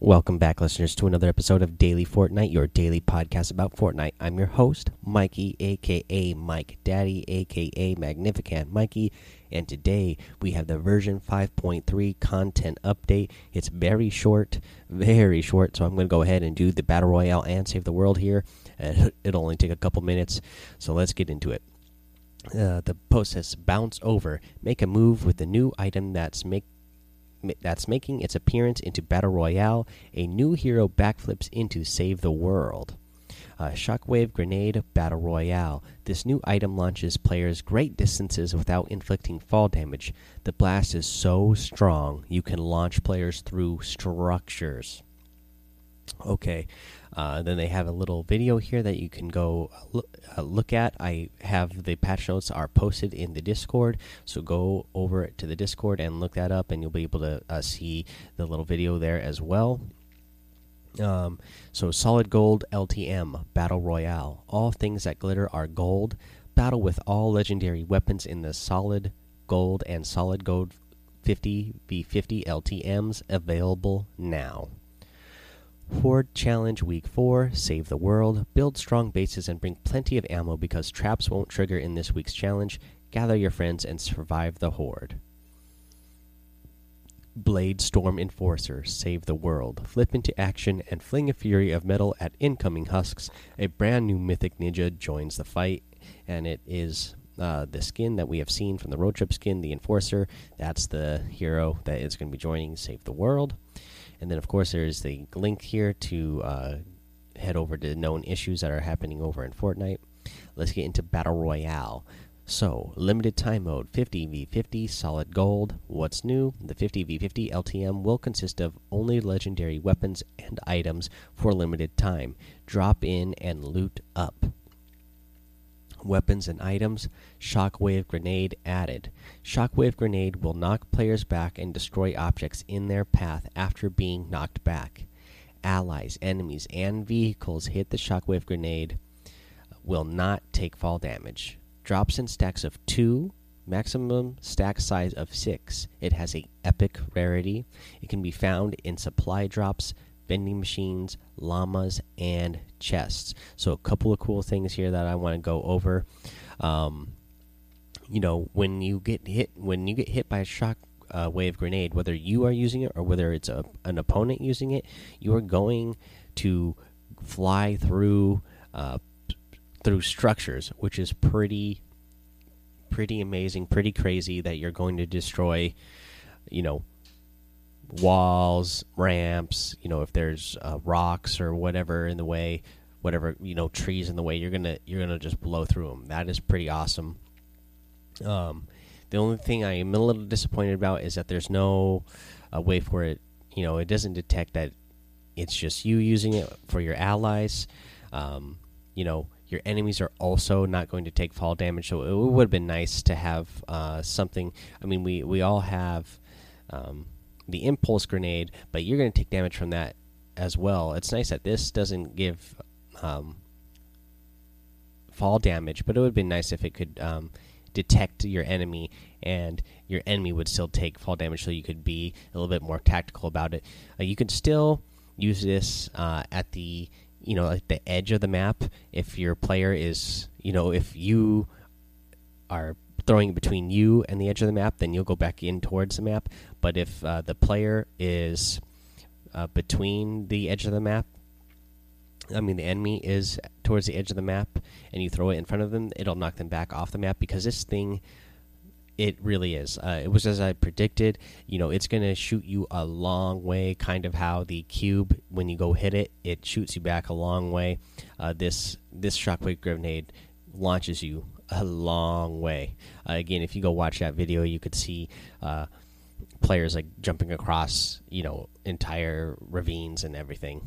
Welcome back, listeners, to another episode of Daily Fortnite, your daily podcast about Fortnite. I'm your host, Mikey, aka Mike Daddy, aka Magnificent Mikey, and today we have the version 5.3 content update. It's very short, very short, so I'm going to go ahead and do the Battle Royale and Save the World here. It'll only take a couple minutes, so let's get into it. Uh, the post says bounce over, make a move with the new item that's make that's making its appearance into Battle Royale. A new hero backflips into Save the World. Uh, Shockwave Grenade Battle Royale. This new item launches players great distances without inflicting fall damage. The blast is so strong you can launch players through structures. Okay, uh, then they have a little video here that you can go look, uh, look, at. I have the patch notes are posted in the Discord, so go over to the Discord and look that up, and you'll be able to uh, see the little video there as well. Um, so solid gold LTM battle royale. All things that glitter are gold. Battle with all legendary weapons in the solid gold and solid gold 50 v50 LTMs available now. Horde Challenge Week 4 Save the World. Build strong bases and bring plenty of ammo because traps won't trigger in this week's challenge. Gather your friends and survive the Horde. Blade Storm Enforcer Save the World. Flip into action and fling a fury of metal at incoming husks. A brand new Mythic Ninja joins the fight, and it is uh, the skin that we have seen from the road trip skin, the Enforcer. That's the hero that is going to be joining Save the World. And then, of course, there's the link here to uh, head over to known issues that are happening over in Fortnite. Let's get into Battle Royale. So, limited time mode 50v50 solid gold. What's new? The 50v50 LTM will consist of only legendary weapons and items for limited time. Drop in and loot up weapons and items, Shockwave Grenade added. Shockwave Grenade will knock players back and destroy objects in their path after being knocked back. Allies, enemies, and vehicles hit the Shockwave Grenade will not take fall damage. Drops in stacks of 2, maximum stack size of 6. It has a epic rarity. It can be found in supply drops, vending machines, llamas, and chests. So, a couple of cool things here that I want to go over. Um, you know, when you get hit, when you get hit by a shock uh, wave grenade, whether you are using it or whether it's a, an opponent using it, you are going to fly through uh, through structures, which is pretty pretty amazing, pretty crazy that you're going to destroy. You know, walls, ramps, you know, if there's uh, rocks or whatever in the way, whatever you know, trees in the way, you're gonna you're gonna just blow through them. That is pretty awesome. Um, the only thing I am a little disappointed about is that there's no uh, way for it. You know, it doesn't detect that it's just you using it for your allies. Um, you know, your enemies are also not going to take fall damage. So it would have been nice to have uh, something. I mean, we we all have. Um, the impulse grenade, but you're going to take damage from that as well. It's nice that this doesn't give um, fall damage, but it would be nice if it could um, detect your enemy and your enemy would still take fall damage, so you could be a little bit more tactical about it. Uh, you can still use this uh, at the you know at the edge of the map if your player is you know if you are throwing between you and the edge of the map, then you'll go back in towards the map. But if uh, the player is uh, between the edge of the map, I mean the enemy is towards the edge of the map, and you throw it in front of them, it'll knock them back off the map because this thing. It really is. Uh, it was as I predicted. You know, it's going to shoot you a long way, kind of how the cube, when you go hit it, it shoots you back a long way. Uh, this this shockwave grenade launches you a long way. Uh, again, if you go watch that video, you could see uh, players like jumping across, you know, entire ravines and everything.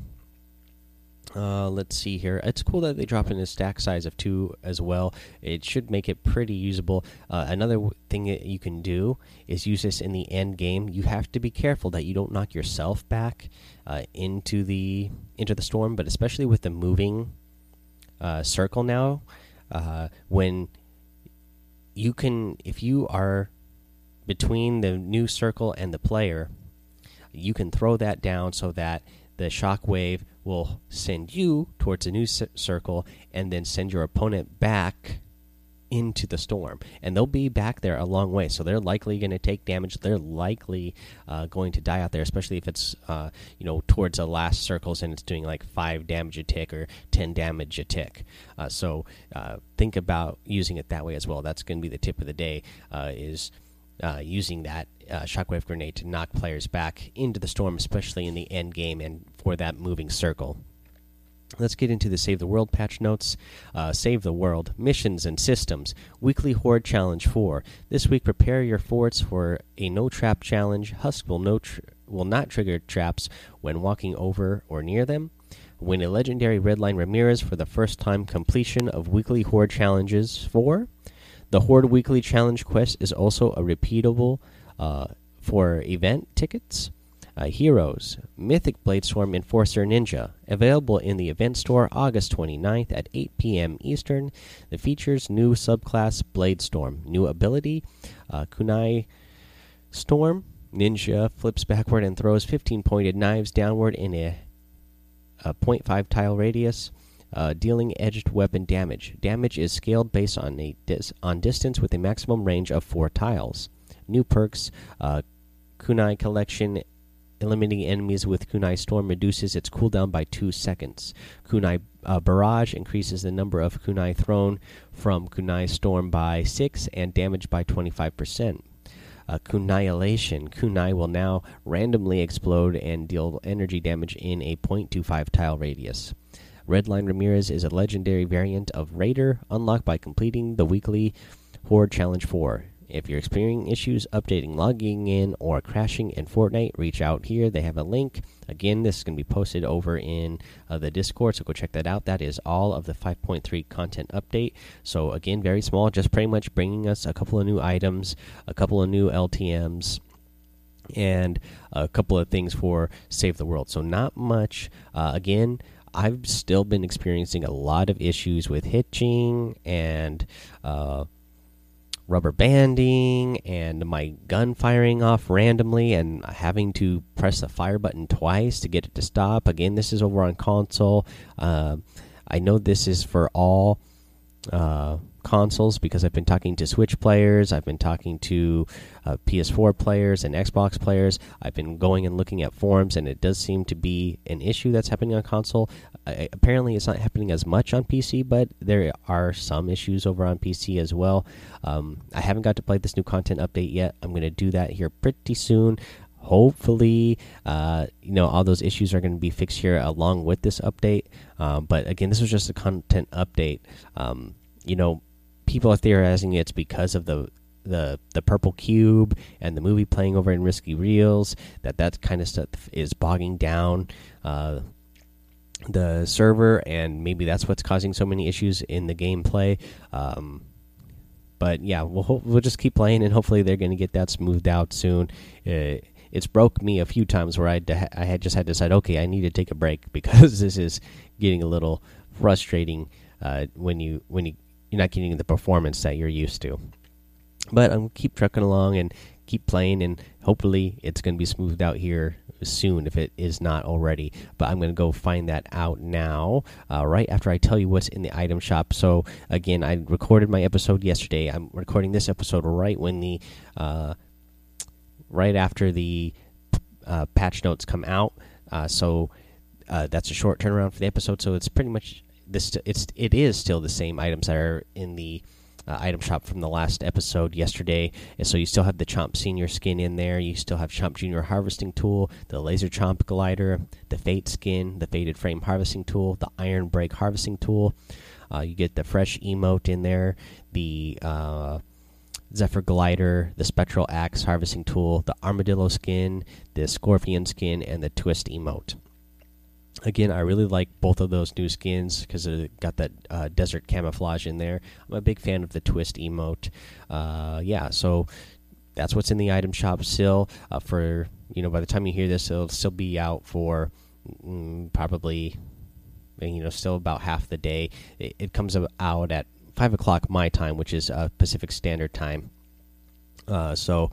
Uh, let's see here. It's cool that they drop in a stack size of two as well. It should make it pretty usable. Uh, another thing that you can do is use this in the end game. You have to be careful that you don't knock yourself back uh, into the into the storm, but especially with the moving uh, circle now uh, when you can, if you are between the new circle and the player, you can throw that down so that the shockwave will send you towards a new circle and then send your opponent back into the storm and they'll be back there a long way. So they're likely going to take damage. They're likely uh, going to die out there especially if it's uh, you know towards the last circles and it's doing like five damage a tick or 10 damage a tick. Uh, so uh, think about using it that way as well. That's going to be the tip of the day uh, is uh, using that shockwave grenade to knock players back into the storm especially in the end game and for that moving circle Let's get into the Save the World patch notes. Uh, Save the World missions and systems. Weekly Horde Challenge 4. This week, prepare your forts for a no trap challenge. Husk will, no will not trigger traps when walking over or near them. Win a legendary Redline Ramirez for the first time completion of Weekly Horde Challenges 4. The Horde Weekly Challenge quest is also a repeatable uh, for event tickets. Uh, Heroes Mythic Bladestorm Enforcer Ninja. Available in the event store August 29th at 8 p.m. Eastern. The features new subclass Bladestorm. New ability uh, Kunai Storm. Ninja flips backward and throws 15 pointed knives downward in a, a 0.5 tile radius. Uh, dealing edged weapon damage. Damage is scaled based on a dis on distance with a maximum range of four tiles. New perks: uh, Kunai Collection eliminating enemies with Kunai Storm reduces its cooldown by 2 seconds. Kunai uh, Barrage increases the number of Kunai thrown from Kunai Storm by 6 and damage by 25%. Uh, Kunaiolation. Kunai will now randomly explode and deal energy damage in a 0.25 tile radius. Redline Ramirez is a legendary variant of Raider, unlocked by completing the weekly Horde Challenge 4. If you're experiencing issues updating, logging in, or crashing in Fortnite, reach out here. They have a link. Again, this is going to be posted over in uh, the Discord, so go check that out. That is all of the 5.3 content update. So, again, very small, just pretty much bringing us a couple of new items, a couple of new LTMs and a couple of things for Save the World. So, not much. Uh, again, I've still been experiencing a lot of issues with hitching and uh, rubber banding and my gun firing off randomly and having to press the fire button twice to get it to stop. Again, this is over on console. Uh, I know this is for all uh, consoles because I've been talking to Switch players, I've been talking to uh, PS4 players and Xbox players. I've been going and looking at forums, and it does seem to be an issue that's happening on console. Uh, apparently, it's not happening as much on PC, but there are some issues over on PC as well. Um, I haven't got to play this new content update yet. I'm going to do that here pretty soon hopefully uh, you know all those issues are going to be fixed here along with this update um, but again this was just a content update um, you know people are theorizing it's because of the the the purple cube and the movie playing over in risky reels that that kind of stuff is bogging down uh, the server and maybe that's what's causing so many issues in the gameplay. Um, but yeah we'll we'll just keep playing and hopefully they're going to get that smoothed out soon. Uh, it's broke me a few times where I I had just had to decide okay I need to take a break because this is getting a little frustrating uh, when you when you you're not getting the performance that you're used to. But I'm gonna keep trucking along and keep playing, and hopefully it's going to be smoothed out here soon if it is not already. But I'm going to go find that out now, uh, right after I tell you what's in the item shop. So again, I recorded my episode yesterday. I'm recording this episode right when the, uh, right after the uh, patch notes come out. Uh, so uh, that's a short turnaround for the episode. So it's pretty much this it's it is still the same items that are in the uh, item shop from the last episode yesterday. And so you still have the Chomp Senior skin in there. You still have Chomp Junior harvesting tool, the Laser Chomp glider, the Fate skin, the Fated Frame harvesting tool, the Iron Break harvesting tool. Uh, you get the fresh emote in there, the uh, Zephyr glider, the Spectral Axe harvesting tool, the Armadillo skin, the Scorpion skin, and the Twist emote again, I really like both of those new skins because it got that uh, desert camouflage in there. I'm a big fan of the twist emote. Uh, yeah, so that's what's in the item shop still. Uh, for you know, by the time you hear this, it'll still be out for mm, probably you know still about half the day. It, it comes out at five o'clock my time, which is uh, Pacific Standard Time. Uh, so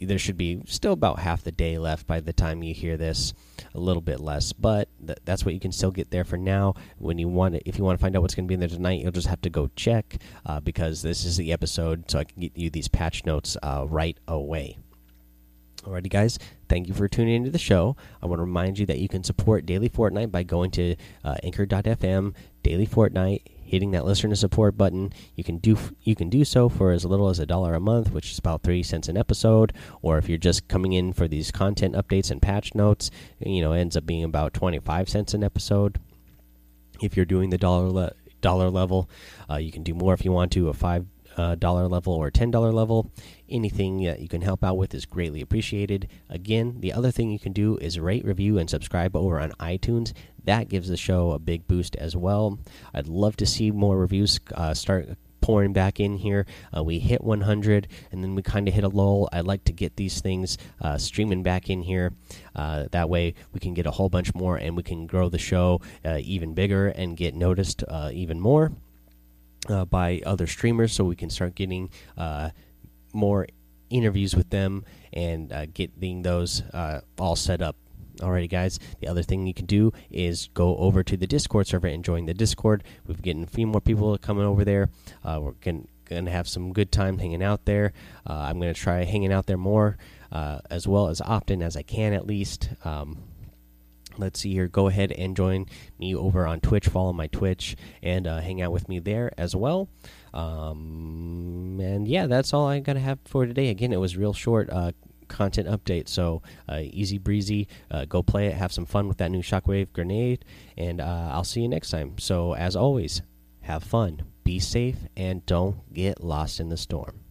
there should be still about half the day left by the time you hear this a little bit less but th that's what you can still get there for now when you want if you want to find out what's going to be in there tonight you'll just have to go check uh, because this is the episode so i can get you these patch notes uh, right away Alrighty, guys, thank you for tuning into the show. I want to remind you that you can support Daily Fortnite by going to uh, anchor.fm, Daily Fortnite, hitting that listener support button. You can do you can do so for as little as a dollar a month, which is about three cents an episode. Or if you're just coming in for these content updates and patch notes, you know, ends up being about twenty five cents an episode. If you're doing the dollar le dollar level, uh, you can do more if you want to. A five dollar level or ten dollar level. Anything that you can help out with is greatly appreciated. Again, the other thing you can do is rate, review, and subscribe over on iTunes. That gives the show a big boost as well. I'd love to see more reviews uh, start pouring back in here. Uh, we hit 100 and then we kind of hit a lull. I'd like to get these things uh, streaming back in here. Uh, that way we can get a whole bunch more and we can grow the show uh, even bigger and get noticed uh, even more uh, by other streamers so we can start getting uh, more interviews with them and uh, getting those uh, all set up. Alrighty, guys. The other thing you can do is go over to the Discord server and join the Discord. We've getting a few more people coming over there. Uh, we're going to have some good time hanging out there. Uh, I'm going to try hanging out there more as well as often as I can, at least. Um, let's see here. Go ahead and join me over on twitch. Follow my twitch and uh, hang out with me there as well. Um, and yeah that's all i gotta have for today. Again it was real short uh, content update. So uh, easy breezy uh, go play it. Have some fun with that new shockwave grenade. And uh, i'll see you next time. So as always have fun. Be safe and don't get lost in the storm